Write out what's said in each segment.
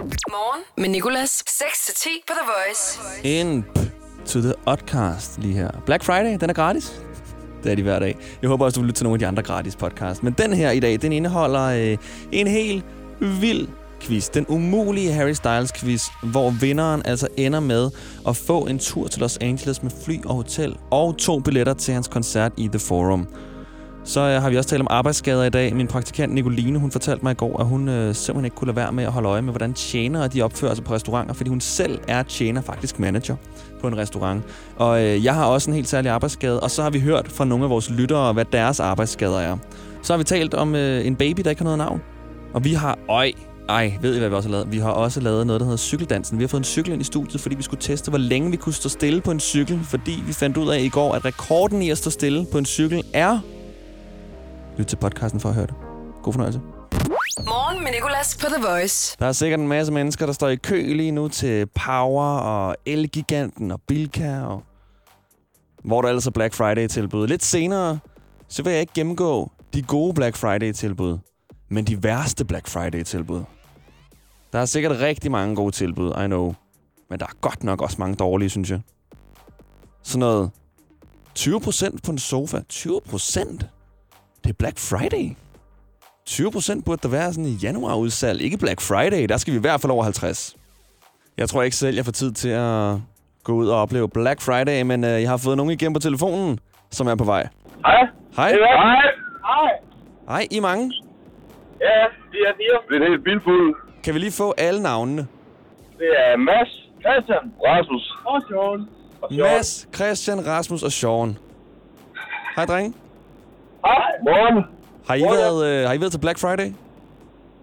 Morgen med Nicolas. 6-10 på The Voice. En to the podcast lige her. Black Friday, den er gratis. Det er de hver dag. Jeg håber også, du vil lytte til nogle af de andre gratis podcasts. Men den her i dag, den indeholder øh, en helt vild quiz. Den umulige Harry Styles quiz, hvor vinderen altså ender med at få en tur til Los Angeles med fly og hotel og to billetter til hans koncert i The Forum. Så øh, har vi også talt om arbejdsskader i dag. Min praktikant Nicoline, hun fortalte mig i går, at hun øh, simpelthen ikke kunne lade være med at holde øje med, hvordan tjenere de opfører sig på restauranter, fordi hun selv er tjener, faktisk manager på en restaurant. Og øh, jeg har også en helt særlig arbejdsskade, og så har vi hørt fra nogle af vores lyttere, hvad deres arbejdsskader er. Så har vi talt om øh, en baby, der ikke har noget navn. Og vi har... Øj, ej, ved I, hvad vi også har lavet? Vi har også lavet noget, der hedder cykeldansen. Vi har fået en cykel ind i studiet, fordi vi skulle teste, hvor længe vi kunne stå stille på en cykel. Fordi vi fandt ud af i går, at rekorden i at stå stille på en cykel er... Lyt til podcasten for at høre det. God fornøjelse. Morgen med Nicolas på The Voice. Der er sikkert en masse mennesker, der står i kø lige nu til Power og Elgiganten og Bilka og hvor der ellers er Black Friday-tilbud. Lidt senere, så vil jeg ikke gennemgå de gode Black Friday-tilbud, men de værste Black Friday-tilbud. Der er sikkert rigtig mange gode tilbud, I know. Men der er godt nok også mange dårlige, synes jeg. Sådan noget 20% på en sofa. 20%? Det er Black Friday. 20% burde der være sådan i januarudsalg. Ikke Black Friday, der skal vi i hvert fald over 50. Jeg tror ikke selv, jeg får tid til at gå ud og opleve Black Friday, men øh, jeg har fået nogen igennem på telefonen, som er på vej. Hej. Hej. Hej. Hej. Hej, I er mange. Ja, vi er fire. Det er en helt bilfuld. Kan vi lige få alle navnene? Det er Mads, Christian, Rasmus og Sean. Og Sean. Mads, Christian, Rasmus og Sean. Hej, drenge. Hej. Morgen. Har I, Morgen. været, øh, har I været til Black Friday?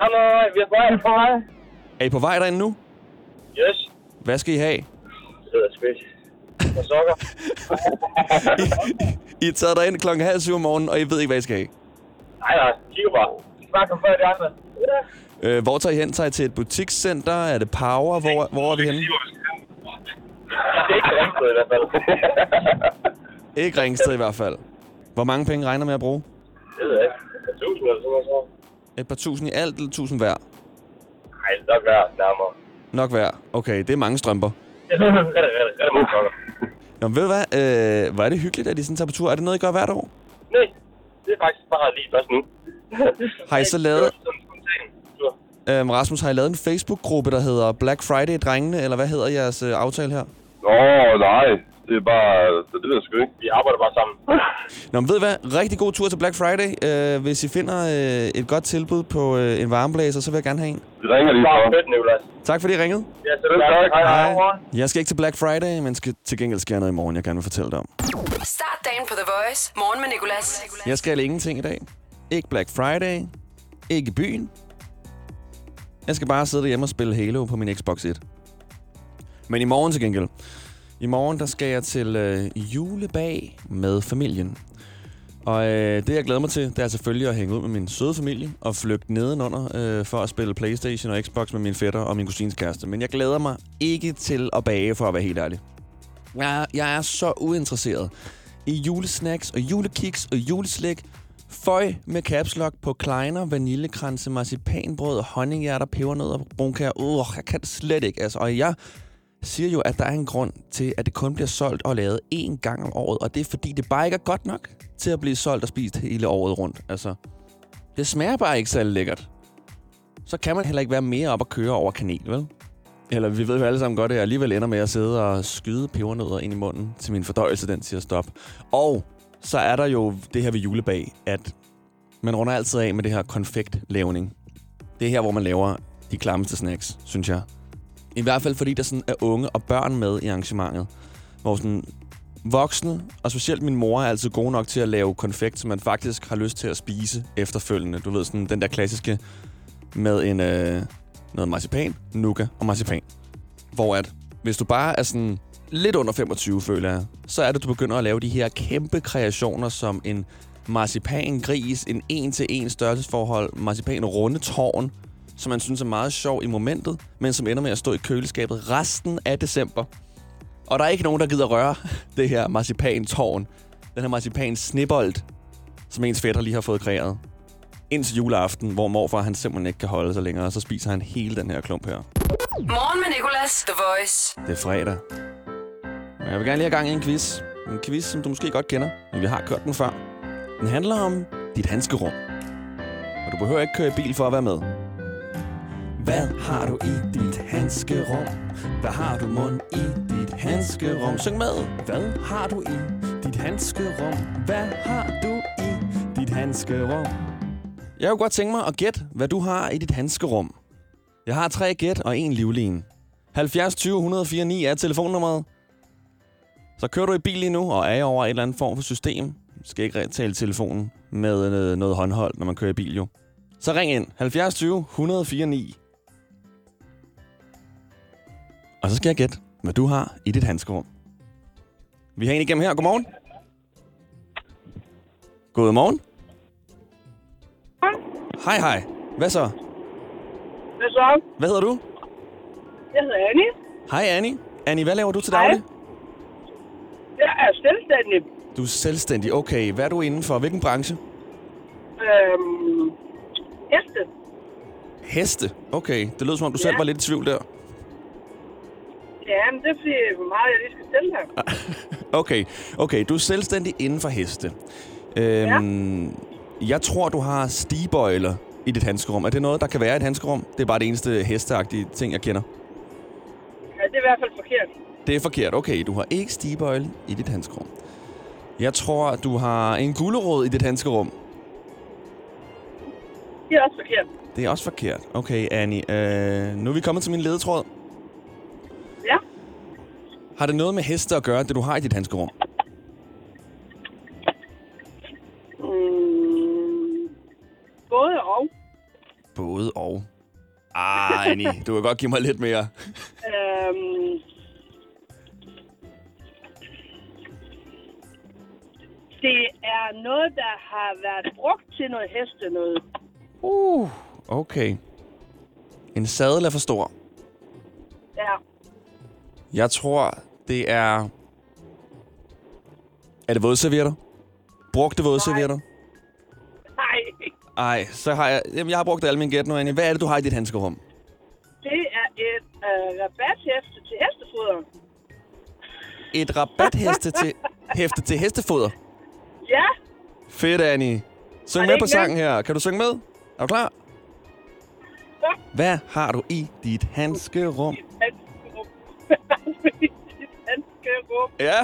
Hallo, vi er på vej. på vej. Er I på vej derinde nu? Yes. Hvad skal I have? Det hedder spids. Og sokker. I er taget derind klokken halv syv om morgenen, og I ved ikke, hvad I skal have. nej, nej. Kigger bare. Snak om før de andre. Ja. Øh, hvor tager I hen? Tager I til et butikscenter? Er det Power? Hvor, hvor er vi henne? Det er ikke Ringsted i hvert fald. Ikke Ringsted i hvert fald. Hvor mange penge regner med at bruge? Det ved jeg ikke. Tusind eller sådan noget. Et par tusind i alt, eller tusind hver? Nej, er nok værd nærmere. Nok hver. Okay, det er mange strømper. Ja, det er det. Det er det mange sokker. Nå, ved du hvad? Øh, hvor er det hyggeligt, at I sådan tager på tur. Er det noget, I gør hvert år? Nej, det er faktisk bare lige først nu. Har I så lavet-. Øhm, Rasmus, har I lavet en Facebook-gruppe, der hedder Black Friday-drengene, eller hvad hedder jeres øh, aftale her? Åh, nej. Det er bare... Det, det ved jeg sgu ikke. Vi arbejder bare sammen. Nå, men ved I hvad? Rigtig god tur til Black Friday. Øh, hvis I finder øh, et godt tilbud på øh, en varmeblæser, så vil jeg gerne have en. Vi ringer lige for. fedt, Nicolas. Tak fordi I ringede. Ja, så tak. Hej, hej. Jeg skal ikke til Black Friday, men skal til gengæld sker noget i morgen, jeg gerne vil fortælle dig om. Start dagen på The Voice. Morgen med Nicolas. Jeg skal ingenting i dag. Ikke Black Friday. Ikke i byen. Jeg skal bare sidde derhjemme og spille Halo på min Xbox 1. Men i morgen til gengæld. I morgen der skal jeg til øh, julebag med familien. Og øh, det jeg glæder mig til, det er selvfølgelig at hænge ud med min søde familie og flygte nedenunder øh, for at spille Playstation og Xbox med min fætter og min kusins kæreste. Men jeg glæder mig ikke til at bage, for at være helt ærlig. Jeg, jeg er så uinteresseret i julesnacks og julekiks og juleslik. Føj med caps lock på kleiner, vaniljekranse, marcipanbrød, honninghjerter, pebernødder, brunkager. Uh, jeg kan det slet ikke. Altså. Og jeg siger jo, at der er en grund til, at det kun bliver solgt og lavet én gang om året. Og det er fordi, det bare ikke er godt nok til at blive solgt og spist hele året rundt. Altså, det smager bare ikke særlig lækkert. Så kan man heller ikke være mere op og køre over kanel, vel? Eller vi ved jo alle sammen godt, at jeg alligevel ender med at sidde og skyde pebernødder ind i munden, til min fordøjelse, den siger stop. Og så er der jo det her ved julebag, at man runder altid af med det her konfektlavning. Det er her, hvor man laver de klammeste snacks, synes jeg. I hvert fald fordi der sådan er unge og børn med i arrangementet. Hvor sådan voksne, og specielt min mor, er altid gode nok til at lave konfekt, som man faktisk har lyst til at spise efterfølgende. Du ved, sådan den der klassiske med en, øh, noget marcipan, nuka og marcipan. Hvor at, hvis du bare er sådan lidt under 25, føler jeg, så er det, du begynder at lave de her kæmpe kreationer, som en marcipangris, en en-til-en størrelsesforhold, marcipan runde tårn, som man synes er meget sjov i momentet, men som ender med at stå i køleskabet resten af december. Og der er ikke nogen, der gider røre det her marcipan-tårn. Den her marcipan snibbold, som ens fætter lige har fået kreeret. indtil juleaften, hvor morfar han simpelthen ikke kan holde sig længere, og så spiser han hele den her klump her. Morgen med Nicolas, The Voice. Det er fredag. Og jeg vil gerne lige have gang i en quiz. En quiz, som du måske godt kender, men vi har kørt den før. Den handler om dit handskerum. Og du behøver ikke køre i bil for at være med. Hvad har du i dit handskerum? Hvad har du mund i dit handskerum? Syng med! Hvad har du i dit handskerum? Hvad har du i dit handskerum? Jeg kunne godt tænke mig at gætte, hvad du har i dit handskerum. Jeg har tre gæt og en livlin. 70 20 104 9 er telefonnummeret. Så kører du i bil lige nu og er over et eller andet form for system. Du skal ikke tale telefonen med noget håndhold, når man kører i bil jo. Så ring ind 70 20 104 9. Og så skal jeg gætte, hvad du har i dit handskerum. Vi har en igennem her. Godmorgen. Godmorgen. Hej, hej. Hvad så? Hvad så? Hvad hedder du? Jeg hedder Annie. Hej, Annie. Annie, hvad laver du til Hej. daglig? Jeg er selvstændig. Du er selvstændig. Okay, hvad er du inden for? Hvilken branche? Øhm, heste. Heste. Okay, det lød som om du selv Ja. var lidt i tvivl der. Ja, men det er fordi, hvor meget jeg lige skal stille her. Okay, okay, du er selvstændig inden for heste. Øhm, Jeg tror, du har stigebøjler i dit handskerum. Er det noget, der kan være i et handskerum? Det er bare det eneste hesteagtige ting, jeg kender. Ja, det er i hvert fald forkert. Det er forkert. Okay, du har ikke stigebøjle i dit handskerum. Jeg tror, du har en gulerod i dit handskerum. Det er også forkert. Det er også forkert. Okay, Annie. Øh, nu er vi kommet til min ledetråd. Har det noget med heste at gøre, det du har i dit handskerum? Mm, både og. Både og. Ah, Annie, du kan godt give mig lidt mere. Øhm, det er noget, der har været brugt til noget heste noget. Uh, okay. En sadel er for stor. Ja. Jeg tror, det er... Er det vådservietter? Brugte vådservietter? Nej, Ej, så har jeg... Jamen, jeg har brugt alle mine gæt nu, Annie. Hvad er det, du har i dit handskerum? det er et øh, rabathæfte til hestefoder. Et rabathæste til, hæfte til hestefoder. Ja, Fedt, Annie. Syng med på sangen her. Kan du synge med? Er du klar? Hvad har du i dit handskerum. Handskerum. Ja,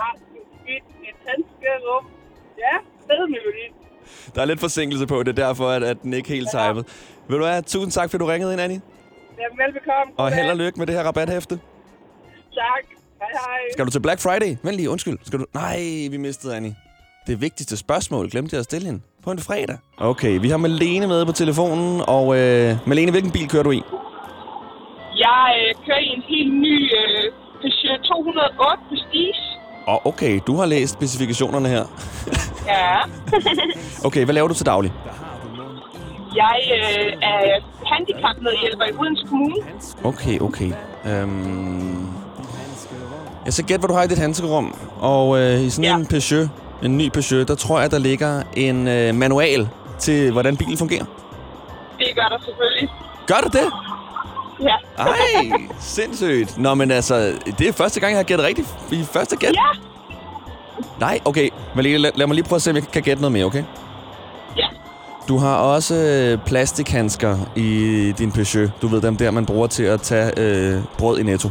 Har du i dit handskerum. Ja, fedmelodi. der er lidt forsinkelse på. Det er derfor, at, at den ikke helt Ja. typet. Vil du have, tusind tak, fordi du ringede ind, Annie. Jamen, velbekomme. Og held og lykke med det her rabathæfte. Tak. Hej, hej. Skal du til Black Friday? Vent lige, undskyld. Skal du... Nej, vi mistede Annie. Det vigtigste spørgsmål glemte jeg at stille hende på en fredag. Okay, vi har Malene med på telefonen, og øh, Malene, hvilken bil kører du i? Jeg øh, kører i en helt ny øh, Peugeot 208 Prestige. Og oh, okay, du har læst specifikationerne her. Ja. Okay, hvad laver du til daglig? Jeg øh, er handicapmedhjælper i Odense Kommune. Okay, okay. Øhm, jeg skal gætte, hvad du har i dit handskerum. Og øh, i sådan Ja. en Peugeot, en ny Peugeot, der tror jeg, der ligger en øh, manual til, hvordan bilen fungerer. Det gør der selvfølgelig. Gør du det? Ja. Ej, sindssygt. Nå, men altså, det er første gang, jeg har gættet rigtigt i første gæt. Ja. Nej, okay. Malene, lad, lad mig lige prøve at se, om jeg kan gætte noget mere, okay? Ja. Du har også øh, plastikhandsker i din Peugeot. Du ved dem der, man bruger til at tage øh, brød i Netto.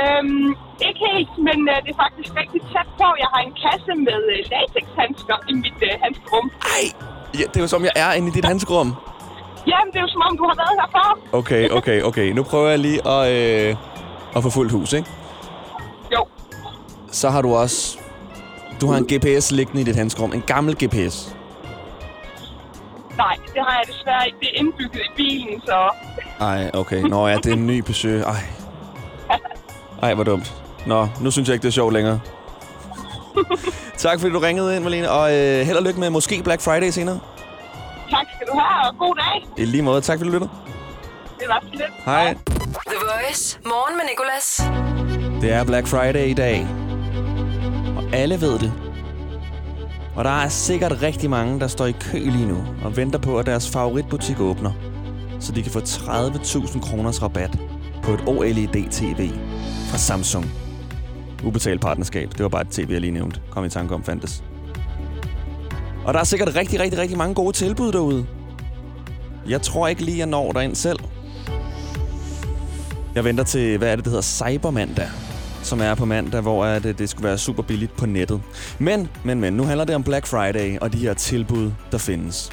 Øhm, ikke helt, men øh, det er faktisk rigtig tæt på. Jeg har en kasse med øh, latexhandsker i mit øh, handskerum. Ej, ja, det er jo som, jeg er inde i dit handskerum. Jamen, det er jo som om, du har været her før. Okay, okay, okay. Nu prøver jeg lige at, øh, at få fuldt hus, ikke? Jo. Så har du også... Du har en GPS liggende i dit handskerum. En gammel GPS. Nej, det har jeg desværre ikke. Det er indbygget i bilen, så... Ej, okay. Nå ja, det er en ny Peugeot. Ej. Ej, hvor dumt. Nå, nu synes jeg ikke, det er sjovt længere. tak fordi du ringede ind, Malene. Og øh, held og lykke med måske Black Friday senere. Have, og god dag. I lige måde. Tak fordi du lyttede. Det var så lidt. Hej. The Voice. Morgen med Nicolas. Det er Black Friday i dag. Og alle ved det. Og der er sikkert rigtig mange, der står i kø lige nu og venter på, at deres favoritbutik åbner, så de kan få 30.000 kroners rabat på et OLED-TV fra Samsung. Ubetalt partnerskab. Det var bare et tv, jeg lige nævnte. Kom i tanke om, fandtes. Og der er sikkert rigtig, rigtig, rigtig mange gode tilbud derude. Jeg tror ikke lige, jeg når derind selv. Jeg venter til, hvad er det, det hedder, Cybermandag som er på mandag, hvor at det, det skulle være super billigt på nettet. Men, men, men, nu handler det om Black Friday og de her tilbud, der findes.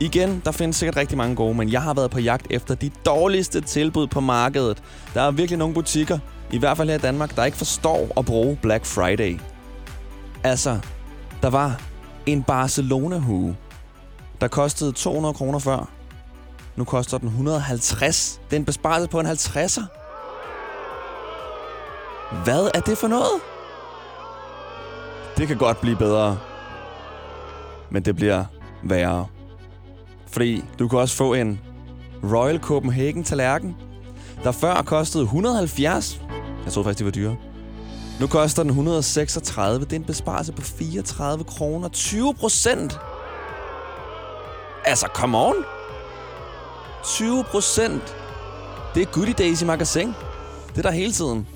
Igen, der findes sikkert rigtig mange gode, men jeg har været på jagt efter de dårligste tilbud på markedet. Der er virkelig nogle butikker, i hvert fald her i Danmark, der ikke forstår at bruge Black Friday. Altså, der var en Barcelona-hue, der kostede 200 kroner før. Nu koster den 150. Det er en besparelse på en 50'er. Hvad er det for noget? Det kan godt blive bedre. Men det bliver værre. Fordi du kan også få en Royal Copenhagen tallerken, der før kostede 170. Jeg troede faktisk, det var dyre. Nu koster den 136. Det er en besparelse på 34 kroner. 20 procent! Altså, come on! 20 procent! Det er Goodie Days i magasin. Det er der hele tiden.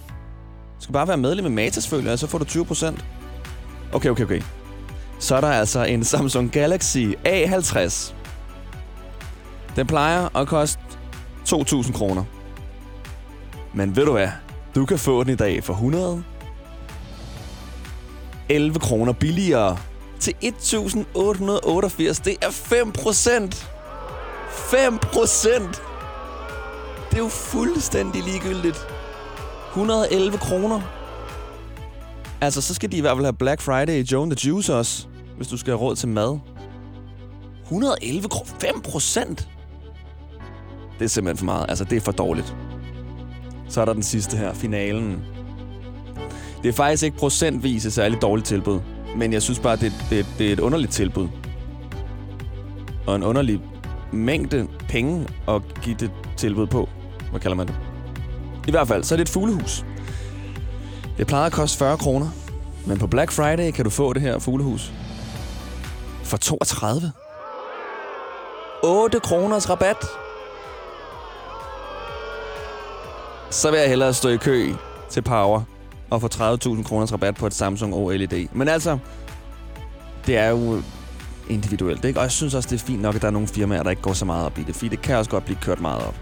Du skal bare være medlem med Matas, føler jeg, så får du 20 procent. Okay, okay, okay. Så er der altså en Samsung Galaxy A50. Den plejer at koste 2.000 kroner. Men ved du hvad? Du kan få den i dag for 100 11 kroner billigere til 1.888. Det er 5 procent. 5 procent. Det er jo fuldstændig ligegyldigt. 111 kroner. Altså, så skal de i hvert fald have Black Friday i Joan the Juice også, hvis du skal have råd til mad. 111 kroner. 5 procent. Det er simpelthen for meget. Altså, det er for dårligt. Så er der den sidste her, finalen. Det er faktisk ikke procentvis et særligt dårligt tilbud. Men jeg synes bare, det, det, det er et underligt tilbud. Og en underlig mængde penge at give det tilbud på. Hvad kalder man det? I hvert fald, så er det et fuglehus. Det plejer at koste 40 kroner. Men på Black Friday kan du få det her fuglehus for 32. 8 kroners rabat. Så vil jeg hellere stå i kø til Power og få 30.000 kroners rabat på et Samsung OLED. Men altså, det er jo individuelt, ikke? Og jeg synes også, det er fint nok, at der er nogle firmaer, der ikke går så meget op i det. Fordi det kan også godt blive kørt meget op.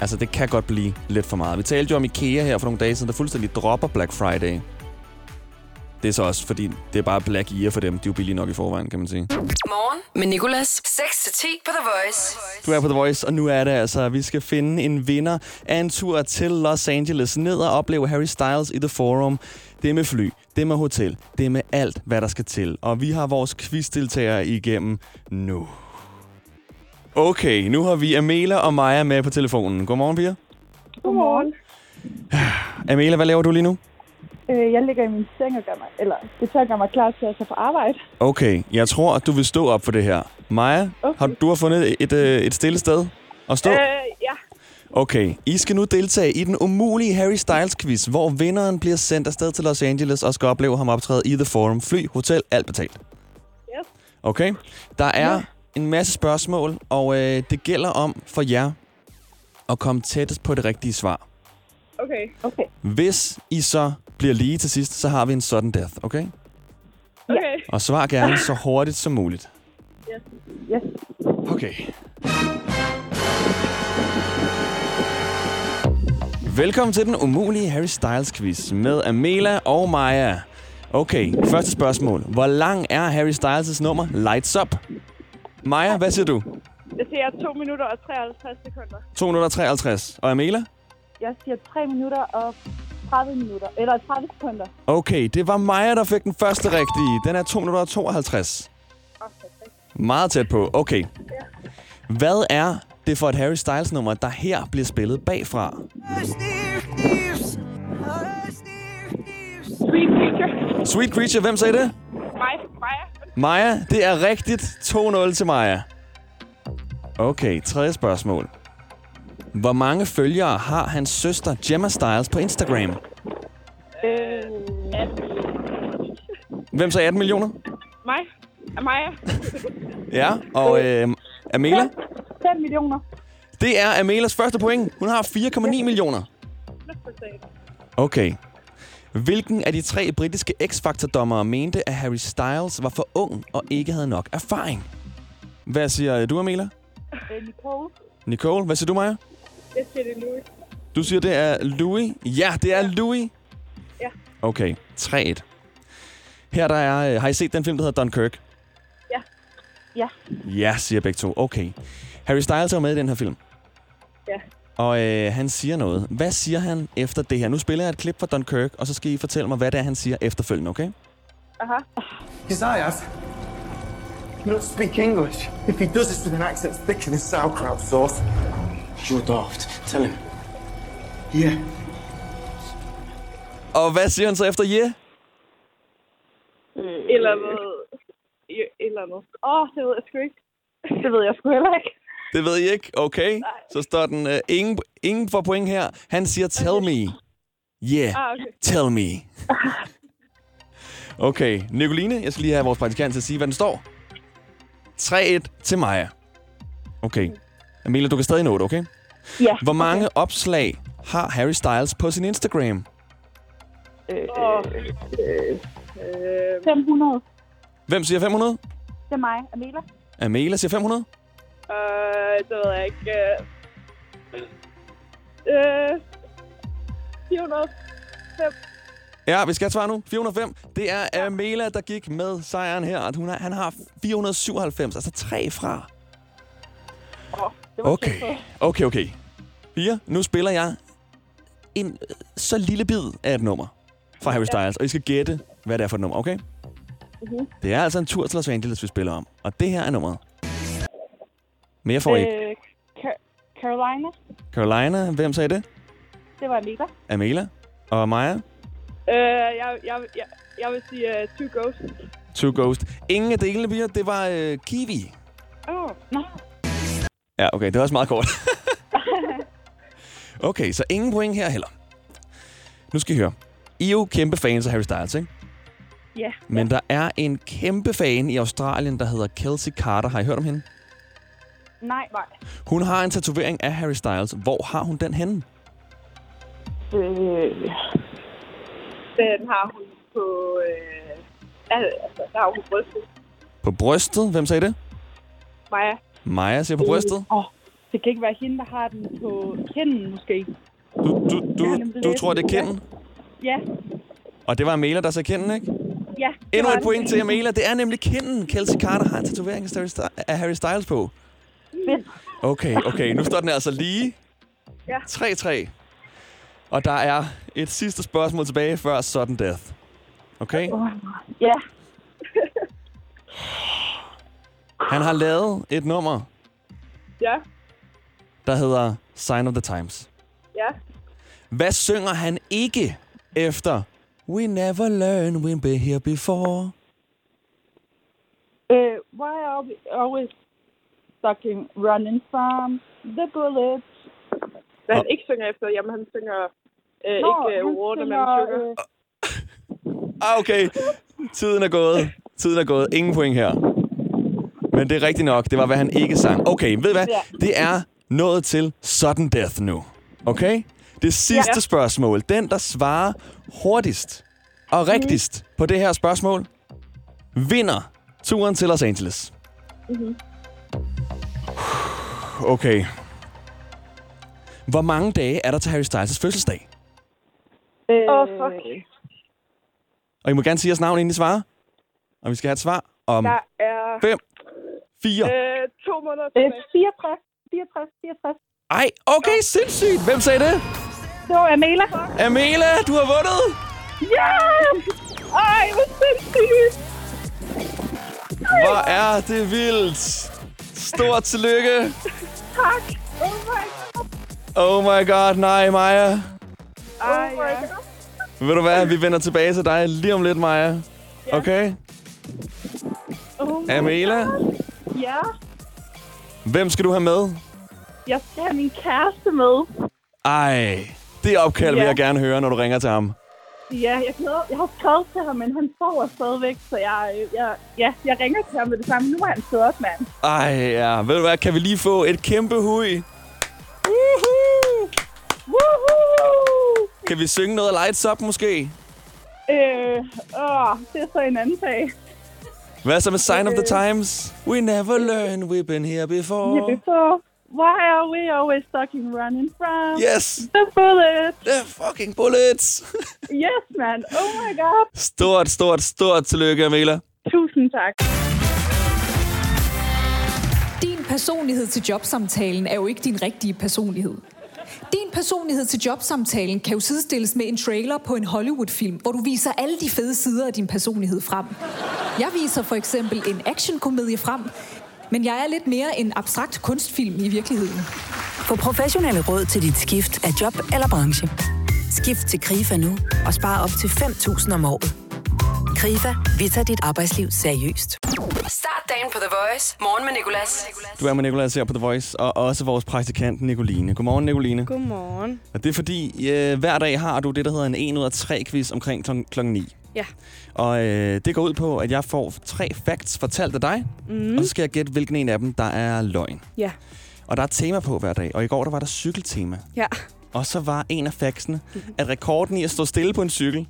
Altså, det kan godt blive lidt for meget. Vi talte jo om IKEA her for nogle dage siden, der fuldstændig dropper Black Friday. Det er så også, fordi det er bare Black Year for dem. De er jo billige nok i forvejen, kan man sige. Morgen med Nicolas. 6-10 på The Voice. Du er på The Voice, og nu er det altså, at vi skal finde en vinder af en tur til Los Angeles. Ned og opleve Harry Styles i The Forum. Det er med fly, det er med hotel, det er med alt, hvad der skal til. Og vi har vores quizdeltagere igennem nu. Okay, nu har vi Amela og Maja med på telefonen. Godmorgen, piger. Godmorgen. Amela, hvad laver du lige nu? Øh, jeg ligger i min seng og gør mig, eller det tør gør mig klar til at tage på arbejde. Okay, jeg tror, at du vil stå op for det her. Maja, Okay. har du har fundet et, et, øh, et stille sted at stå? Øh. Okay, I skal nu deltage i den umulige Harry Styles quiz, hvor vinderen bliver sendt afsted til Los Angeles og skal opleve ham optræde i The Forum. Fly, hotel, alt betalt. Yes. Okay, der er en masse spørgsmål, og øh, det gælder om for jer at komme tættest på det rigtige svar. Okay. Okay. Hvis I så bliver lige til sidst, så har vi en sudden death, okay? Okay. Og svar gerne så hurtigt som muligt. Yes. Okay. Velkommen til den umulige Harry Styles quiz med Amela og Maja. Okay, første spørgsmål. Hvor lang er Harry Styles' nummer Lights Up? Maja, hvad siger du? Jeg siger 2 minutter og 53 sekunder. 253. Og Amela? Jeg siger 3 minutter og 30 minutter. Eller 30 sekunder. Okay, det var Maja, der fik den første rigtige. Den er 2 minutter og 52. Meget tæt på. Okay. Hvad er det for et Harry Styles nummer, der her bliver spillet bagfra? Sweet Creature. Sweet Creature, hvem sagde det? Mig. Maja. Maja, det er rigtigt. 2-0 til Maja. Okay, tredje spørgsmål. Hvor mange følgere har hans søster Gemma Styles på Instagram? Øh, 18. Hvem sagde 18 millioner? Mig? Maja? Ja, og øh, Amela? 5 millioner. Det er Amelas første point. Hun har 4,9 millioner. Okay. Hvilken af de tre britiske X-Factor-dommere mente, at Harry Styles var for ung og ikke havde nok erfaring? Hvad siger du, Amela? Øh, Nicole. Nicole, hvad siger du, Maja? Jeg siger det nu. Du siger, det er Louis. Ja, det er Louis. Ja. Okay, 3-1. Her der er... øh, Har I set den film, der hedder Dunkirk? Ja. Ja. Ja, siger begge to. Okay. Harry Styles er jo med i den her film. Ja. Og øh, han siger noget. Hvad siger han efter det her? Nu spiller jeg et klip fra Dunkirk, og så skal I fortælle mig, hvad det er, han siger efterfølgende, okay? Aha. You don't speak English. If he does this with an accent thicker than sauerkraut sauce, you're daft. Tell him. Yeah. Og hvad siger han så efter yeah? Eller noget. Et eller andet. Åh, oh, det ved jeg sgu ikke. Det ved jeg sgu heller ikke. Det ved I ikke? Okay. Så står den øh, ingen, ingen får point her. Han siger, tell me. Yeah, Ah, okay. tell me. Okay, Nicoline, jeg skal lige have vores praktikant til at sige, hvad den står. 3-1 til Maja. Okay. Amelia, du kan stadig nå det, okay? Ja. Hvor mange opslag har Harry Styles på sin Instagram? Øh, Åh. Øh, 500. Hvem siger 500? Det er mig, Amela. Amelia siger 500. øh, det ved jeg ikke. Øh, øh, 400. Ja, vi skal have et svar nu. 405. Det er Amela, der gik med sejren her. Hun har, han har 497, altså tre fra. Okay, okay, okay. Fire. Nu spiller jeg en øh, så lille bid af et nummer fra Harry Styles, og I skal gætte, hvad det er for et nummer, okay? Mhm. Det er altså en tur til Los Angeles, vi spiller om. Og det her er nummeret. Mere får I ikke. Øh, Ca- Carolina. Carolina, hvem sagde det? Det var Amela. Amelia? Og Maja? Øh, jeg, jeg, jeg, jeg vil sige uh, Two Ghosts. Two Ghost. Ingen af delene, piger. Det var øh, Kiwi. Åh, oh, Nå, Ja, okay, det var også meget kort. okay, så ingen point her heller. Nu skal I høre. I er jo kæmpe fans af Harry Styles, ikke? ja. Men der er en kæmpe fan i Australien, der hedder Kelsey Carter. Har I hørt om hende? Nej, nej. Hun har en tatovering af Harry Styles. Hvor har hun den henne? Øh, den har hun på... Øh, altså, der har hun brystet. På brystet? Hvem sagde det? Maja. Maja siger på brystet. Åh, det kan ikke være hende, der har den på kinden, måske. Du, du, du, du tror, det er den. kinden? Ja, Og det var Amelia, der sagde kinden, ikke? ja. Endnu et point til Amelia. Det er nemlig kinden. Kelsey Carter har en tatovering af Harry Styles på. Fedt. Okay, okay. Nu står den altså lige. Ja. 3-3. Og der er et sidste spørgsmål tilbage før sudden death. Okay? Ja, Han har lavet et nummer, Ja, der hedder Sign of the Times. ja. Hvad synger han ikke efter We never learn we've been here before? Uh, why are we always fucking running from the bullets? Hvad han ikke synger efter, jamen han synger øh, Nå, ikke øh, Waterman synger, Sugar. øh, Ah, okay. Tiden er gået. Tiden er gået. Ingen point her. Men det er rigtigt nok. Det var, hvad han ikke sang. Okay, ved I hvad? Ja. Det er nået til sudden death nu. Okay? Det sidste Ja. spørgsmål. Den, der svarer hurtigst og rigtigst på det her spørgsmål, vinder turen til Los Angeles. Okay. Hvor mange dage er der til Harry Styles' fødselsdag? øh, Åh, fuck. Og I må gerne sige jeres navn, inden I svarer. Og vi skal have et svar om Der er 5, 4. øh, to måneder øh, tilbage. 64, 64, 64. Ej, okay, sindssygt. Hvem sagde det? Det var Amela. Amela, du har vundet. Ja! Ej, hvor sindssygt! Hvor er det vildt. Stort tillykke. Tak! Oh my god! Oh my god, nej, Maja. Ej, Oh my ja. god! Ved du hvad, vi vender tilbage til dig lige om lidt, Maja. Okay? Oh Amela, God. Ja, hvem skal du have med? jeg skal have min kæreste med. Ej, det opkald vil Ja. jeg gerne høre, når du ringer til ham. Ja, jeg, glæder, jeg har skrevet til ham, men han sover stadigvæk, så jeg, øh, jeg, ja, jeg ringer til ham med det samme. Nu er han stået op, mand. Ej, ja. Ved du hvad, kan vi lige få et kæmpe hui? Woohoo! Woohoo! Kan vi synge noget Lights Up måske? Øh, åh, det er så en anden sag. Hvad så med Sign of the Times? We never learn, we've been here before. Yeah, before. Why are we always stuck in running from Yes! the bullet? The fucking bullets! Yes, man. Oh my god. Stort, stort, stort tillykke, Amela. Tusind tak. Din personlighed til jobsamtalen er jo ikke din rigtige personlighed. Din personlighed til jobsamtalen kan jo sidestilles med en trailer på en Hollywood-film, hvor du viser alle de fede sider af din personlighed frem. Jeg viser for eksempel en actionkomedie frem, men jeg er lidt mere en abstrakt kunstfilm i virkeligheden. Få professionelle råd til dit skift af job eller branche. Skift til KRIFA nu og spare op til 5.000 om året. KRIFA, vi tager dit arbejdsliv seriøst. Start dagen på The Voice. Morgen med Nicolas. Du er med Nicolas her på The Voice, og også vores praktikant Nicoline. Godmorgen, Nicoline. Godmorgen. Og det er fordi, øh, hver dag har du det, der hedder en 1 ud af 3 quiz omkring kl. klokken 9. Ja. Og øh, det går ud på, at jeg får tre facts fortalt af dig, Mm. og så skal jeg gætte, hvilken en af dem, der er løgn. Ja. Og der er tema på hver dag, og i går der var der cykeltema. Ja. Og så var en af factsene, at rekorden i at stå stille på en cykel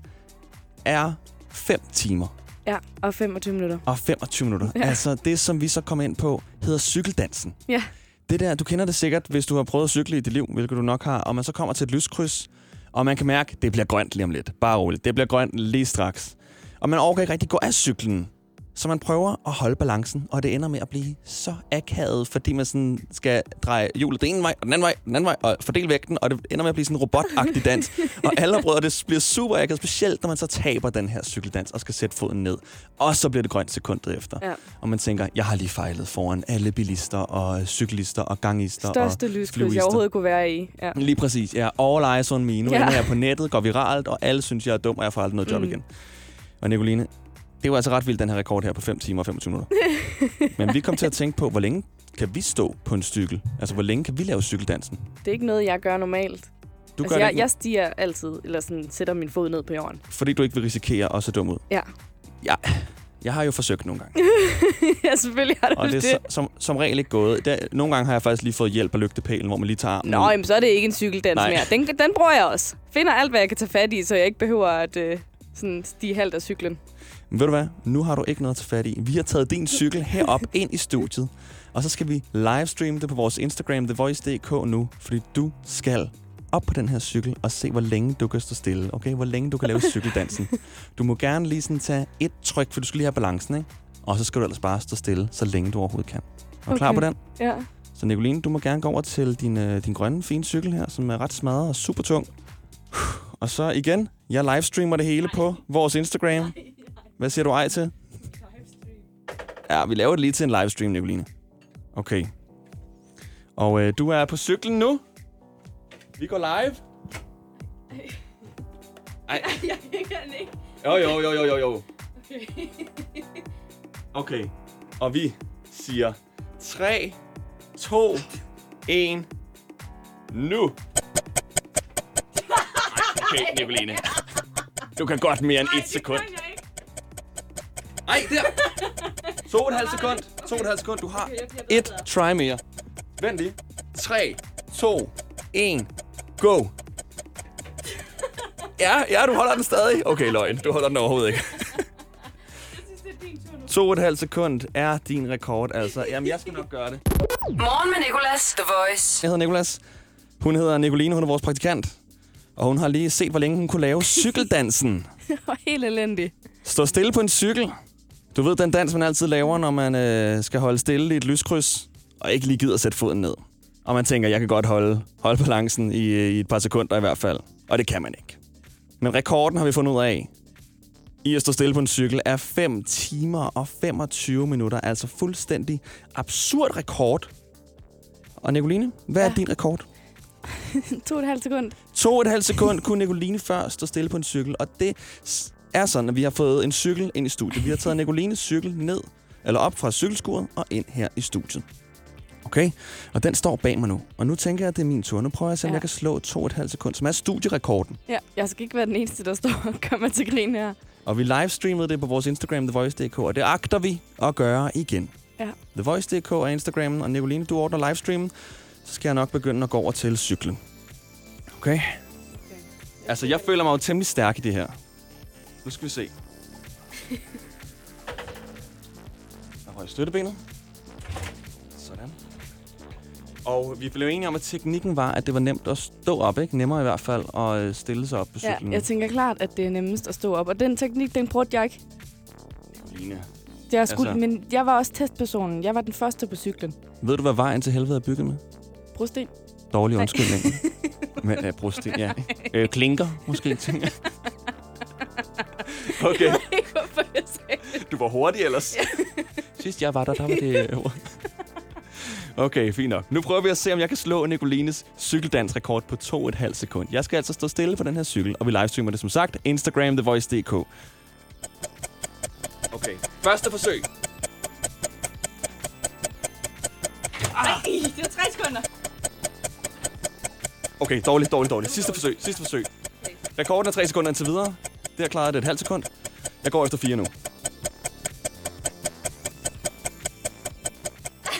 er 5 timer Ja, og 25 minutter. og 25 minutter. Ja. Altså det, som vi så kom ind på, hedder cykeldansen. Ja. Det der, du kender det sikkert, hvis du har prøvet at cykle i dit liv, hvilket du nok har, og man så kommer til et lyskryds, og man kan mærke, at det bliver grønt lige om lidt. Bare roligt. Det bliver grønt lige straks. Og man overgår ikke rigtig gå af cyklen. Så man prøver at holde balancen, og det ender med at blive så akavet, fordi man sådan skal dreje hjulet den ene vej, og den anden vej, den anden vej, og fordele vægten, og det ender med at blive sådan en robotagtig dans. og alle brødre, det bliver super akavet, specielt når man så taber den her cykeldans og skal sætte foden ned. Og så bliver det grønt sekundet efter. Ja. Og man tænker, jeg har lige fejlet foran alle bilister og cyklister og gangister Største og lyskryds, jeg overhovedet kunne være i. Ja. Lige præcis. Ja, all eyes on me. Nu Ja. ender jeg på nettet, går viralt, og alle synes, jeg er dum, og jeg får aldrig noget job mm. igen. Og Nicoline, det var altså ret vildt, den her rekord her på 5 timer og 25 minutter. Men vi kom til at tænke på, hvor længe kan vi stå på en cykel? Altså, hvor længe kan vi lave cykeldansen? Det er ikke noget, jeg gør normalt. Du altså, gør jeg, ikke, jeg stiger altid, eller sådan, sætter min fod ned på jorden. fordi du ikke vil risikere at se dum ud. Ja. Ja, jeg har jo forsøgt nogle gange. ja, selvfølgelig har du Og det det. er som, som regel ikke gået. Der, nogle gange har jeg faktisk lige fået hjælp af lygtepælen, hvor man lige tager armen Nå, ud. jamen, så er det ikke en cykeldans Nej. mere. Den, den bruger jeg også. Finder alt, hvad jeg kan tage fat i, så jeg ikke behøver at øh, sådan stige halvt af cyklen. Men ved du hvad? Nu har du ikke noget at tage fat i. Vi har taget din cykel herop ind i studiet. Og så skal vi livestreame det på vores Instagram, TheVoice.dk nu. Fordi du skal op på den her cykel og se, hvor længe du kan stå stille. Okay? Hvor længe du kan lave cykeldansen. Du må gerne lige sådan tage et tryk, for du skal lige have balancen, ikke? Og så skal du ellers bare stå stille, så længe du overhovedet kan. Er du okay. klar på den? Ja. Så Nicoline, du må gerne gå over til din, øh, din grønne, fine cykel her, som er ret smadret og super tung. Og så igen, jeg livestreamer det hele på vores Instagram. Hvad siger du ej til? Ja, vi laver det lige til en livestream, Nicoline. Okay. Og øh, du er på cyklen nu. Vi går live. Ej. Jeg kan ikke. Jo, jo, jo, jo, jo, jo. Okay. Og vi siger 3, 2, 1, nu. Okay, Nicoline. Du kan godt mere end et sekund. Ej, der. To og et halvt sekund. To og et halvt sekund. Du har et try mere. Vent lige. 3, 2, 1, go. Ja, ja, du holder den stadig. Okay, løgn. Du holder den overhovedet ikke. To og et halvt sekund er din rekord, altså. Jamen, jeg skal nok gøre det. Morgen med Nicolas. The Voice. Jeg hedder Nikolas. Hun hedder Nicoline, hun er vores praktikant. Og hun har lige set, hvor længe hun kunne lave cykeldansen. Det var helt elendigt. Stå stille på en cykel. Du ved, den dans, man altid laver, når man øh, skal holde stille i et lyskryds, og ikke lige gider sætte foden ned. Og man tænker, jeg kan godt holde, holde balancen i, øh, i et par sekunder i hvert fald. Og det kan man ikke. Men rekorden har vi fundet ud af, i at stå stille på en cykel, er 5 timer og 25 minutter. Altså fuldstændig absurd rekord. Og Nicoline, hvad ja. er din rekord? to og et halvt sekund. To og et halvt sekund kunne Nicoline før stå stille på en cykel, og det er sådan, at vi har fået en cykel ind i studiet. Vi har taget Nicolines cykel ned, eller op fra cykelskuret og ind her i studiet. Okay? Og den står bag mig nu. Og nu tænker jeg, at det er min tur. Nu prøver jeg at se, om Ja. jeg kan slå to og et halvt sekund, som er studierekorden. Ja, jeg skal ikke være den eneste, der står og kommer til grin her. Og vi livestreamede det på vores Instagram, TheVoice.dk, og det agter vi at gøre igen. Ja. TheVoice.dk er Instagrammen, og Nicoline, du ordner livestreamen. Så skal jeg nok begynde at gå over til cyklen. Okay? okay. Altså, jeg føler mig jo temmelig stærk i det her. Nu skal vi se. Der jeg støttebenet. Sådan. Og vi blev enige om, at teknikken var, at det var nemt at stå op, ikke? Nemmere i hvert fald at øh, stille sig op på Ja, cyklen. jeg tænker klart, at det er nemmest at stå op. Og den teknik, den brugte jeg ikke. Nicoline. Det er sgu, Altså- Men jeg var også testpersonen. Jeg var den første på cyklen. Ved du, hvad vejen til helvede er bygget med? Brosten. Dårlig undskyldning. Men uh, brosten, ja. Øh, klinker, måske, tænker jeg. Okay, Jeg ved ikke, hvorfor jeg sagde det. du var hurtig ellers. Sidst jeg var der, der var det... øh, ord. Okay, fint nok. Nu prøver vi at se, om jeg kan slå Nicolines cykeldansrekord på 2,5 sekund. Jeg skal altså stå stille på den her cykel, og vi livestreamer det som sagt. Instagram, TheVoice.dk. Okay, første forsøg. Ej, det var tre sekunder. Okay, dårligt, dårligt, dårligt. Sidste forsøg, sidste forsøg. Rekorden er 3 sekunder indtil videre. Det har klaret det et halvt sekund. Jeg går efter 4 nu.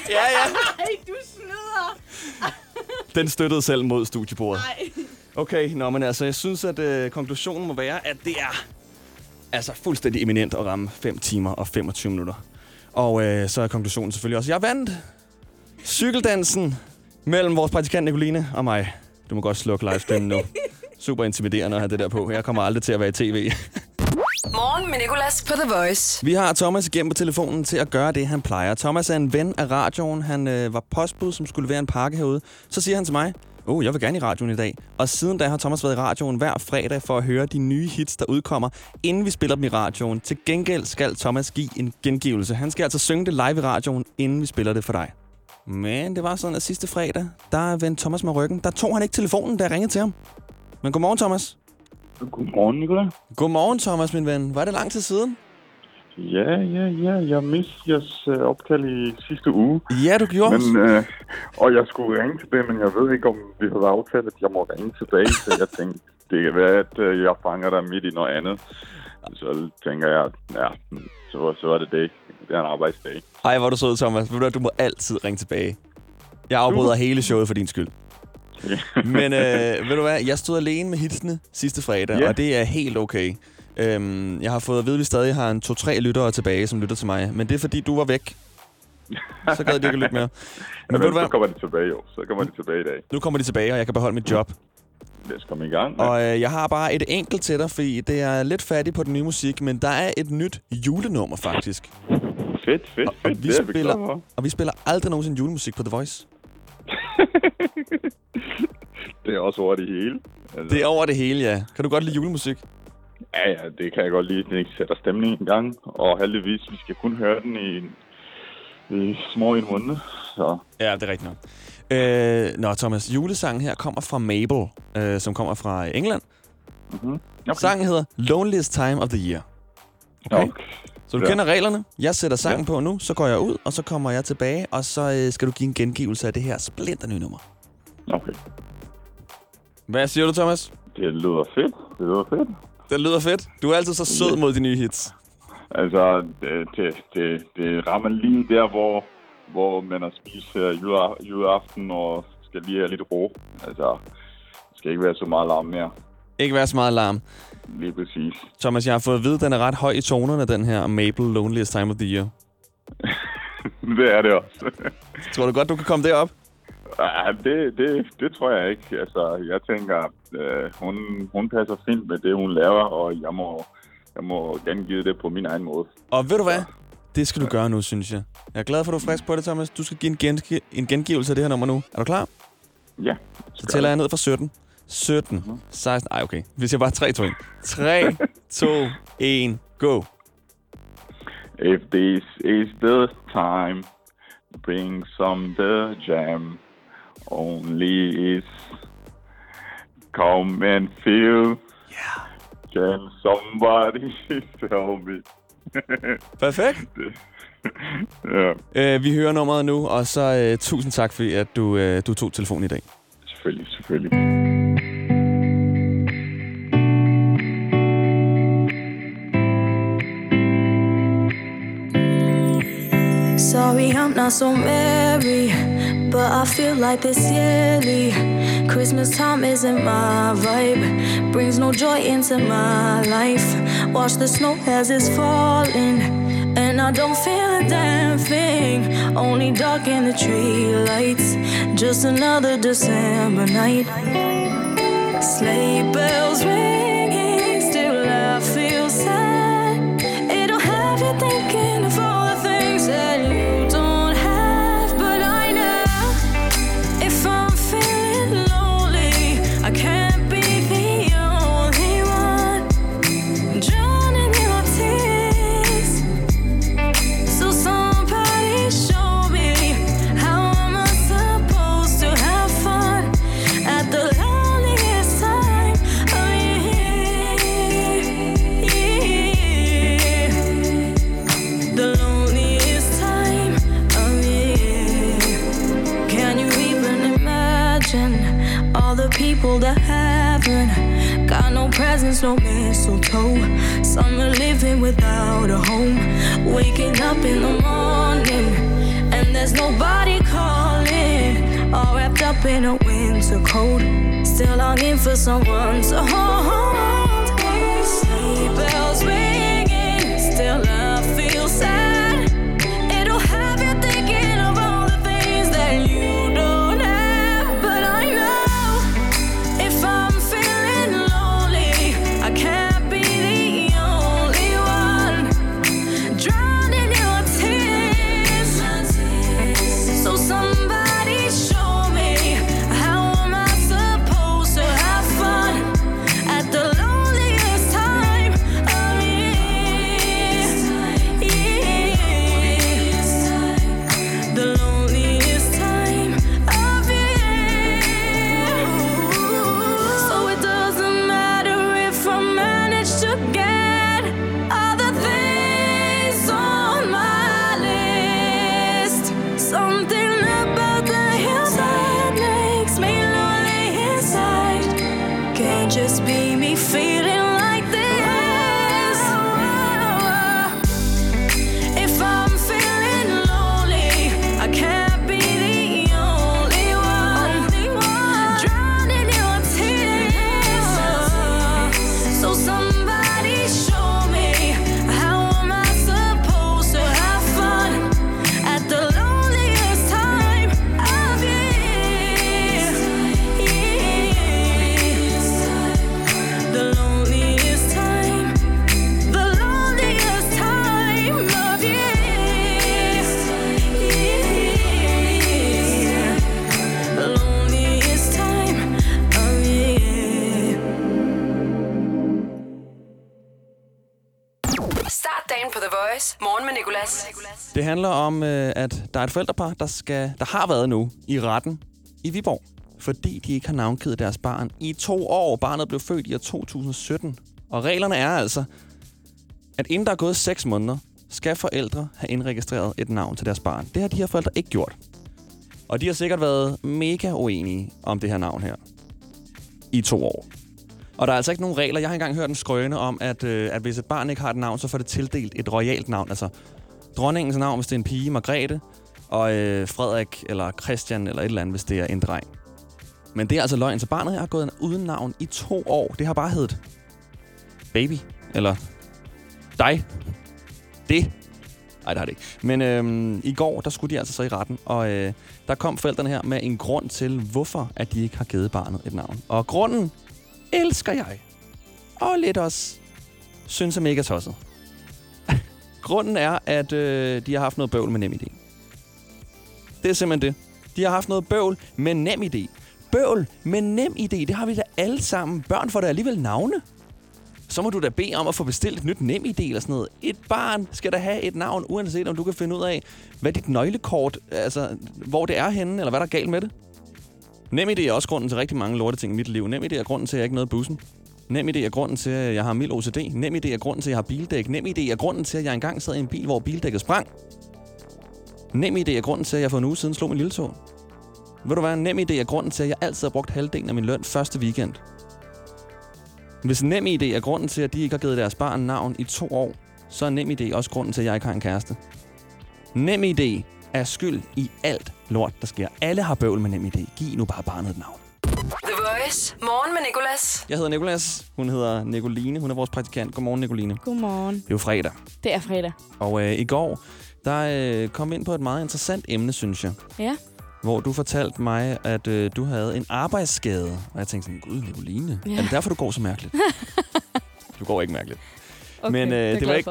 Ja, ja. Ej, du snyder. Den støttede selv mod studiebordet. Ej. Okay, nå, men altså, jeg synes, at øh, konklusionen må være, at det er altså fuldstændig eminent at ramme 5 timer og 25 minutter. Og øh, så er konklusionen selvfølgelig også, at jeg vandt cykeldansen mellem vores praktikant Nicoline og mig. Du må godt slukke livestreamen nu. Super intimiderende at have det der på. Jeg kommer aldrig til at være i tv. Morgen med Nicolas på The Voice. Vi har Thomas igennem på telefonen til at gøre det, han plejer. Thomas er en ven af radioen. Han øh, var postbud, som skulle være en pakke herude. Så siger han til mig, oh, jeg vil gerne i radioen i dag. Og siden da har Thomas været i radioen hver fredag for at høre de nye hits, der udkommer, inden vi spiller dem i radioen. Til gengæld skal Thomas give en gengivelse. Han skal altså synge det live i radioen, inden vi spiller det for dig. Men det var sådan, at sidste fredag, der vendte Thomas med ryggen. Der tog han ikke telefonen, da jeg ringede til ham. Men godmorgen, Thomas. Godmorgen, Nicolai. Godmorgen, Thomas, min ven. Var det lang tid siden? Ja, ja, ja. Jeg mistede jeres øh, opkald i sidste uge. Ja, du gjorde. Men, øh, og jeg skulle ringe tilbage, men jeg ved ikke, om vi havde aftalt, at jeg må ringe tilbage. Så jeg tænkte, det kan være, at øh, jeg fanger dig midt i noget andet. Så tænker jeg, ja, så, så er det det. Det er en arbejdsdag. Ej, hvor du sød, Thomas. Du må altid ringe tilbage. Jeg afbryder hele showet for din skyld. Men øh, ved du hvad, jeg stod alene med hitsene sidste fredag, Ja. og det er helt okay. Øhm, jeg har fået at vide, at vi stadig har en to-tre lyttere tilbage, som lytter til mig. Men det er, fordi du var væk. Så gad de ikke lytte mere. Men ved du så hvad, kommer de tilbage, jo. Så kommer de tilbage i dag. nu kommer de tilbage, og jeg kan beholde mit job. Lad os komme i gang. Og øh, jeg har bare et enkelt til dig, fordi det er lidt fattig på den nye musik, men der er et nyt julenummer faktisk. Fedt, fedt, Og fedt. vi, Det er vi glade spiller, for. og vi spiller aldrig nogensinde julemusik på The Voice. Det er også over det hele. Altså, Det er over det hele, ja. Kan du godt lide julemusik? Ja, ja, det kan jeg godt lide. Det sætter stemning i gang. Og heldigvis, vi skal kun høre den i, i små en måned. Så Ja, det er rigtigt nok. Øh, nå, Thomas, julesangen her kommer fra Mabel, øh, som kommer fra England. mm-hmm. Okay. Sangen hedder Loneliest Time of the Year. Okay? okay. Så du Ja. kender reglerne. Jeg sætter sangen på nu, så går jeg ud, og så kommer jeg tilbage, og så øh, skal du give en gengivelse af det her splinter nye nummer. Okay. Hvad siger du, Thomas? Det lyder fedt. Det lyder fedt. Det lyder fedt. Du er altid så sød mod de nye hits. Altså, det, det, det, det rammer lige der, hvor, hvor man har spist uh, jule, juleaften og skal lige have lidt ro. Altså, skal ikke være så meget larm mere. Ikke være så meget larm. Lige præcis. Thomas, jeg har fået at vide, at den er ret høj i tonerne, den her Mabel Loneliest Time of the Year. det er det også. Tror du godt, du kan komme derop? Ja, det, det, det tror jeg ikke. Altså, jeg tænker, øh, hun, hun passer fint med det, hun laver, og jeg må, jeg må gengive det på min egen måde. Og ved du hvad? Det skal du gøre nu, synes jeg. Jeg er glad for, at du er frisk på det, Thomas. Du skal give en, gengi- en gengivelse af det her nummer nu. Er du klar? Ja. Så tæller jeg ned fra 17. 17, 16... Ej, okay. Vi siger bare 3, 2, 1. 3, 2, 1, go. If this is the time, bring some the jam. Only is come and feel. Yeah. Can somebody tell me? Perfekt. ja, Øh, vi hører nummeret nu, og så øh, tusind tak, fordi at du, øh, du tog telefonen i dag. selvfølgelig, selvfølgelig. Sorry, I'm not so merry, but I feel like this yearly. Christmas time isn't my vibe, brings no joy into my life. Watch the snow as it's falling, and I don't feel a damn thing. Only dark in the tree lights, just another December night. Sleigh bells ringing, presents, no mistletoe? Are living without a home, waking up in the morning, and there's nobody calling. All wrapped up in a winter coat, still longing for someone to hold. Nicolas. Det handler om, øh, at der er et forældrepar, der, skal, der har været nu i retten i Viborg, fordi de ikke har navngivet deres barn i to år. Barnet blev født i år 2017. Og reglerne er altså, at inden der er gået 6 måneder, skal forældre have indregistreret et navn til deres barn. Det har de her forældre ikke gjort. Og de har sikkert været mega uenige om det her navn her i to år. Og der er altså ikke nogen regler. Jeg har engang hørt en skrøne om, at, øh, at hvis et barn ikke har et navn, så får det tildelt et royalt navn. Altså dronningens navn, hvis det er en pige, Margrethe, og øh, Frederik eller Christian eller et eller andet, hvis det er en dreng. Men det er altså løgn. Så barnet her har gået uden navn i to år. Det har bare heddet baby, eller dig. Det. Nej, det har det ikke. Men øhm, i går, der skulle de altså så i retten, og øh, der kom forældrene her med en grund til, hvorfor at de ikke har givet barnet et navn. Og grunden elsker jeg. Og lidt også synes er mega tosset grunden er, at øh, de har haft noget bøvl med NemID. Det er simpelthen det. De har haft noget bøvl med NemID. Bøvl med NemID, det har vi da alle sammen. Børn får da alligevel navne. Så må du da bede om at få bestilt et nyt NemID eller sådan noget. Et barn skal da have et navn, uanset om du kan finde ud af, hvad dit nøglekort, altså hvor det er henne, eller hvad der er galt med det. NemID er også grunden til rigtig mange lorte ting i mit liv. NemID er grunden til, at jeg ikke nåede bussen. Nem idé er grunden til, at jeg har mild OCD. Nem idé er grunden til, at jeg har bildæk. Nem idé er grunden til, at jeg engang sad i en bil, hvor bildækket sprang. Nem idé er grunden til, at jeg for en uge siden slog min lille tog. Ved du hvad, nem idé er grunden til, at jeg altid har brugt halvdelen af min løn første weekend. Hvis nem idé er grunden til, at de ikke har givet deres barn navn i to år, så er nem idé også grunden til, at jeg ikke har en kæreste. Nem idé er skyld i alt lort, der sker. Alle har bøvl med nem idé. Giv nu bare barnet et navn. The Voice. Morgen med Nicolas. Jeg hedder Nikolas. Hun hedder Nicoline. Hun er vores praktikant. Godmorgen, Nicoline. Godmorgen. Det er jo fredag. Det er fredag. Og øh, i går, der øh, kom vi ind på et meget interessant emne, synes jeg. Ja. Hvor du fortalte mig, at øh, du havde en arbejdsskade. Og jeg tænkte sådan, gud, Nicoline. Ja. Er det derfor, du går så mærkeligt? du går ikke mærkeligt. Okay, Men det er øh, jeg det, var ikke,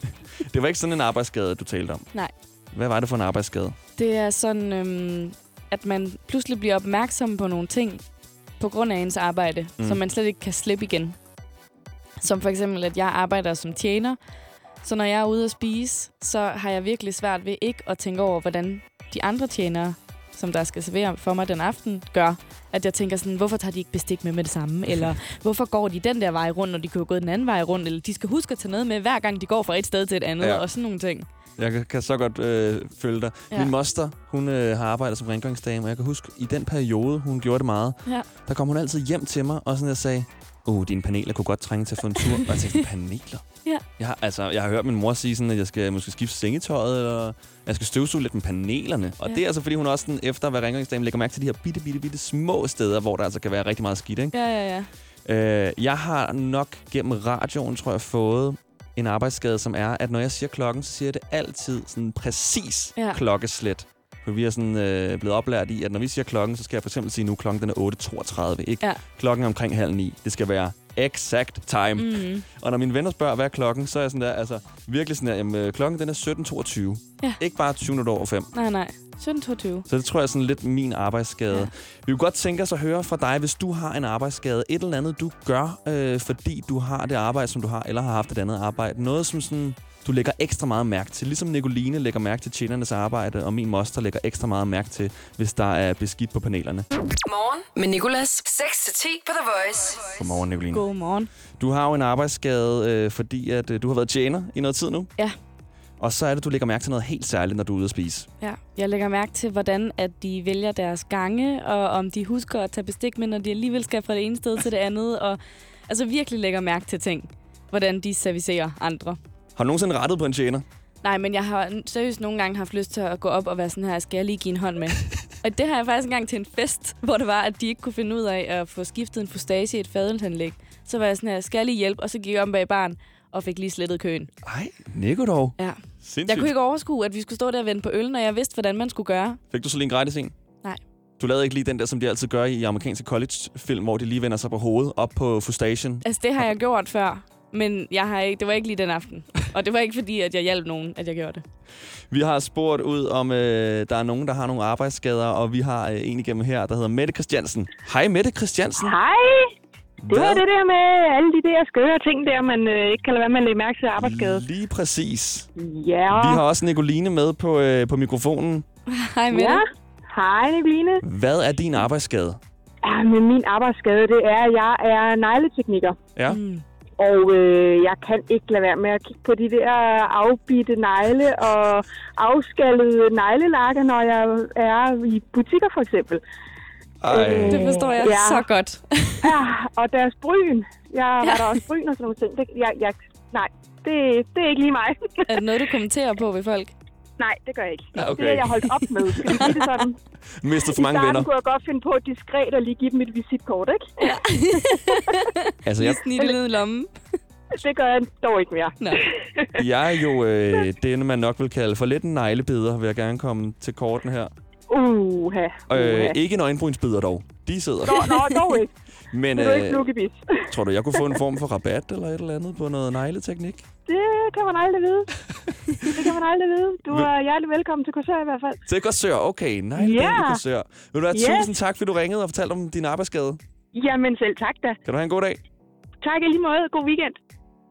det var ikke sådan en arbejdsskade, du talte om. Nej. Hvad var det for en arbejdsskade? Det er sådan, øhm, at man pludselig bliver opmærksom på nogle ting på grund af ens arbejde, Mm. som man slet ikke kan slippe igen. Som for eksempel, at jeg arbejder som tjener. Så når jeg er ude at spise, så har jeg virkelig svært ved ikke at tænke over, hvordan de andre tjenere, som der skal servere for mig den aften, gør. At jeg tænker sådan, hvorfor tager de ikke bestik med med det samme? Eller hvorfor går de den der vej rundt, når de kunne gået den anden vej rundt? Eller de skal huske at tage noget med, hver gang de går fra et sted til et andet, ja. og sådan nogle ting. Jeg kan, kan så godt øh, følge dig. Ja. Min moster, hun øh, har arbejdet som rengøringsdame, og jeg kan huske, i den periode, hun gjorde det meget, Ja. der kom hun altid hjem til mig, og sådan jeg sagde, åh, dine paneler kunne godt trænge til at få en tur. og jeg tænkte, paneler? Ja. Jeg har, altså, jeg har hørt min mor sige sådan, at jeg skal måske skifte sengetøjet, eller jeg skal støvsuge lidt med panelerne. Og Ja. det er altså, fordi hun også sådan, efter at være rengøringsdame lægger mærke til de her bitte, bitte, bitte små steder, hvor der altså kan være rigtig meget skidt. Ikke? Ja, ja, ja. Øh, jeg har nok gennem radioen, tror jeg, fået en arbejdsskade, som er, at når jeg siger klokken, så siger jeg det altid sådan præcis Ja. klokkeslæt. For vi er sådan øh, blevet oplært i, at når vi siger klokken, så skal jeg for eksempel sige nu, klokken den er 8.32, ikke? Ja. Klokken er omkring halv ni. Det skal være exact time. Mm. Og når mine venner spørger, hvad er klokken, så er jeg sådan der, altså virkelig sådan der, jamen, øh, klokken den er 17.22. Ja. Ikke bare 20 minutter over 5. Nej, nej. 1722. Så det tror jeg er sådan lidt min arbejdsskade. Ja. Vi kunne godt tænke os at høre fra dig, hvis du har en arbejdsskade. Et eller andet, du gør, øh, fordi du har det arbejde, som du har, eller har haft et andet arbejde. Noget, som sådan, du lægger ekstra meget mærke til. Ligesom Nicoline lægger mærke til tjenernes arbejde, og min moster lægger ekstra meget mærke til, hvis der er beskidt på panelerne. Morgen med Nicolas. 6-10 på The Voice. Godmorgen, Nicoline. Godmorgen. Du har jo en arbejdsskade, øh, fordi at, øh, du har været tjener i noget tid nu. Ja. Og så er det, du lægger mærke til noget helt særligt, når du er ude at spise. Ja, jeg lægger mærke til, hvordan at de vælger deres gange, og om de husker at tage bestik med, når de alligevel skal fra det ene sted til det andet. Og altså virkelig lægger mærke til ting. Hvordan de servicerer andre. Har du nogensinde rettet på en tjener? Nej, men jeg har seriøst nogle gange haft lyst til at gå op og være sådan her, skal jeg lige give en hånd med? og det har jeg faktisk engang til en fest, hvor det var, at de ikke kunne finde ud af at få skiftet en fustage i et fadelsanlæg. Så var jeg sådan her, skal jeg lige hjælpe? Og så gik jeg om bag barn og fik lige slettet køen. Ej, Nico dog. Ja. Sindssygt. Jeg kunne ikke overskue, at vi skulle stå der og vente på øl, når jeg vidste, hvordan man skulle gøre. Fik du så lige en gratis en? Nej. Du lavede ikke lige den der, som de altid gør i amerikanske college-film, hvor de lige vender sig på hovedet op på Fustation. Altså, det har jeg gjort før, men jeg har ikke, det var ikke lige den aften. Og det var ikke fordi, at jeg hjalp nogen, at jeg gjorde det. Vi har spurgt ud, om øh, der er nogen, der har nogle arbejdsskader, og vi har øh, en igennem her, der hedder Mette Christiansen. Hej Mette Christiansen. Hej. Det var det der med alle de der skøre ting der, man øh, ikke kan lade være med at lægge mærke til arbejdsskade. Lige præcis. Ja. Vi har også Nicoline med på, øh, på mikrofonen. Hej med Ja. Hej, Nicoline. Hvad er din arbejdsskade? Ja, men min arbejdsskade, det er, at jeg er negletekniker. Ja. Mm. Og øh, jeg kan ikke lade være med at kigge på de der afbitte negle og afskallede neglelakker, når jeg er i butikker for eksempel. Ej. Det forstår jeg så godt. ja, og deres bryn. Jeg var der også bryn og sådan nogle ting. Det, jeg, jeg, nej, det, det er ikke lige mig. Er det noget, du kommenterer på ved folk? Nej, det gør jeg ikke. Ja, okay. Det er jeg holdt op med. Skal vi sige det sådan? Mistet for I mange starten venner. kunne jeg godt finde på diskret at lige give dem et visitkort, ikke? Ja. Altså, jeg, Snit ned i lommen. det gør jeg dog ikke mere. Nå. jeg er jo øh, det, man nok vil kalde for lidt en neglebeder, vil jeg gerne komme til korten her. Uha. Øh, uha. ikke en øjenbrynsbeder dog. De sidder. Nå, nå, dog ikke. Men Det er du ikke øh, flukkebis. tror du, jeg kunne få en form for rabat eller et eller andet på noget negleteknik? Det kan man aldrig vide. Det kan man aldrig vide. Du er hjertelig velkommen til Korsør i hvert fald. Til Korsør, okay. Ja. yeah. Korsør. Vil du have Yes. tusind tak, fordi du ringede og fortalte om din arbejdsskade. Jamen selv tak da. Kan du have en god dag? Tak i lige måde. God weekend.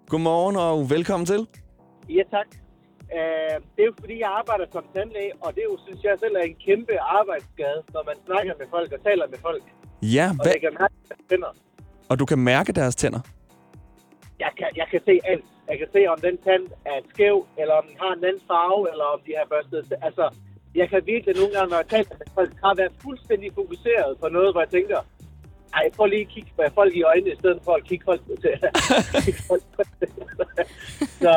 Godmorgen og velkommen til. Ja, tak. Uh, det er jo fordi, jeg arbejder som tandlæge, og det er jo, synes jeg selv er en kæmpe arbejdsskade, når man snakker med folk og taler med folk. Ja, Og hvad? lægger mærke deres tænder. Og du kan mærke deres tænder. jeg kan, jeg kan se alt. Jeg kan se, om den tand er skæv, eller om den har en anden farve, eller om de har børstet. Altså, jeg kan virkelig nogle gange, når jeg taler med folk, har været fuldstændig fokuseret på noget, hvor jeg tænker, ej, prøv lige at kigge på folk i øjnene, i stedet for at kigge folk til. Så,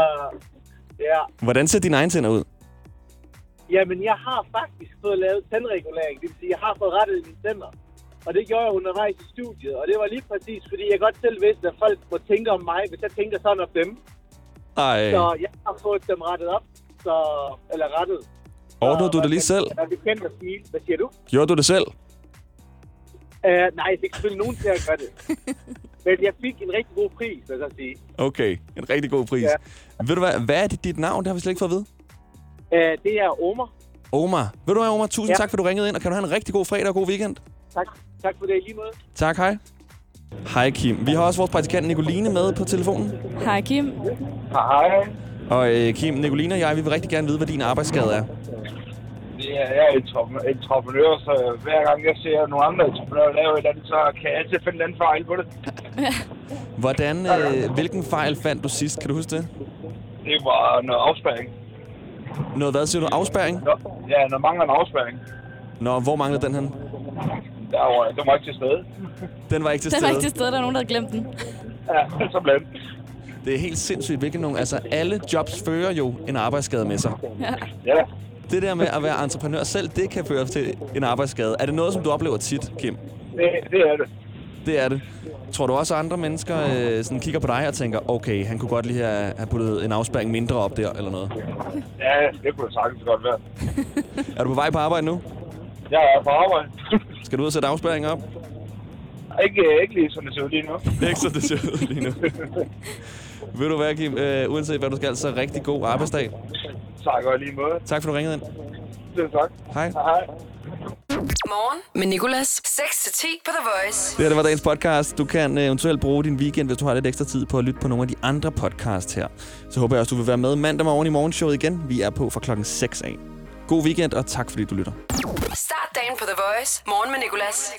ja. Hvordan ser dine egne tænder ud? Jamen, jeg har faktisk fået lavet tandregulering. Det vil sige, jeg har fået rettet mine tænder. Og det gjorde jeg undervejs i studiet. Og det var lige præcis, fordi jeg godt selv vidste, at folk må tænke om mig, hvis jeg tænker sådan om dem. Ej. Så jeg har fået dem rettet op. Så, eller rettet. Ordnede du det lige selv? Jeg er kendt at sige. Hvad siger du? Gjorde du det selv? Uh, nej, jeg fik selvfølgelig nogen til at gøre det. Men jeg fik en rigtig god pris, vil jeg sige. Okay, en rigtig god pris. Ja. Ved du hvad, hvad er dit, dit navn? Det har vi slet ikke fået at vide. Uh, det er Omar. Omar. Ved du hvad, Omar? Tusind ja. Ja. tak, for du ringede ind, og kan du have en rigtig god fredag og god weekend. Tak, tak for det i lige måde. Tak, hej. Hej Kim. Vi har også vores praktikant Nicoline med på telefonen. Hej Kim. Hej. Og øh, Kim, Nicoline og jeg, vi vil rigtig gerne vide, hvad din arbejdsskade er. Det er, jeg er entrep- entreprenør, så hver gang jeg ser nogle andre entreprenører lave et eller andet, så kan jeg altid finde en anden fejl på det. Hvordan, øh, hvilken fejl fandt du sidst? Kan du huske det? Det var noget afspæring. Noget hvad siger du? Afspæring? Nå, ja, når mangler en afspæring. Nå, hvor manglede den hen? Der var, den var ikke til stede. Den var ikke til Den stede. var ikke til stede, der er nogen, der har glemt den. Ja, så blandt. Det er helt sindssygt, hvilke nogle... Altså, alle jobs fører jo en arbejdsskade med sig. Ja. Ja. Det der med at være entreprenør selv, det kan føre til en arbejdsskade. Er det noget, som du oplever tit, Kim? Det, det er det. Det er det. Tror du også, at andre mennesker øh, sådan kigger på dig og tænker, okay, han kunne godt lige have, have puttet en afspæring mindre op der, eller noget? Ja, det kunne det sagtens godt være. Er du på vej på arbejde nu? Jeg er på arbejde. Skal du ud og sætte afspæring op? Ikke, ikke lige sådan, det ser ud lige nu. Ikke så det ser ud lige nu. Ved du hvad, Kim? Øh, uanset hvad du skal, så rigtig god arbejdsdag. Tak og lige måde. Tak for, du ringede ind. Selv tak. Hej. Hej. Morgen med Nicolas. 6-10 på The Voice. Det her det var dagens podcast. Du kan øh, eventuelt bruge din weekend, hvis du har lidt ekstra tid på at lytte på nogle af de andre podcasts her. Så håber jeg også, du vil være med mandag morgen i morgenshowet igen. Vi er på fra klokken 6 af. God weekend, og tak fordi du lytter. Start dagen på The Voice. Morgen med Nicolas.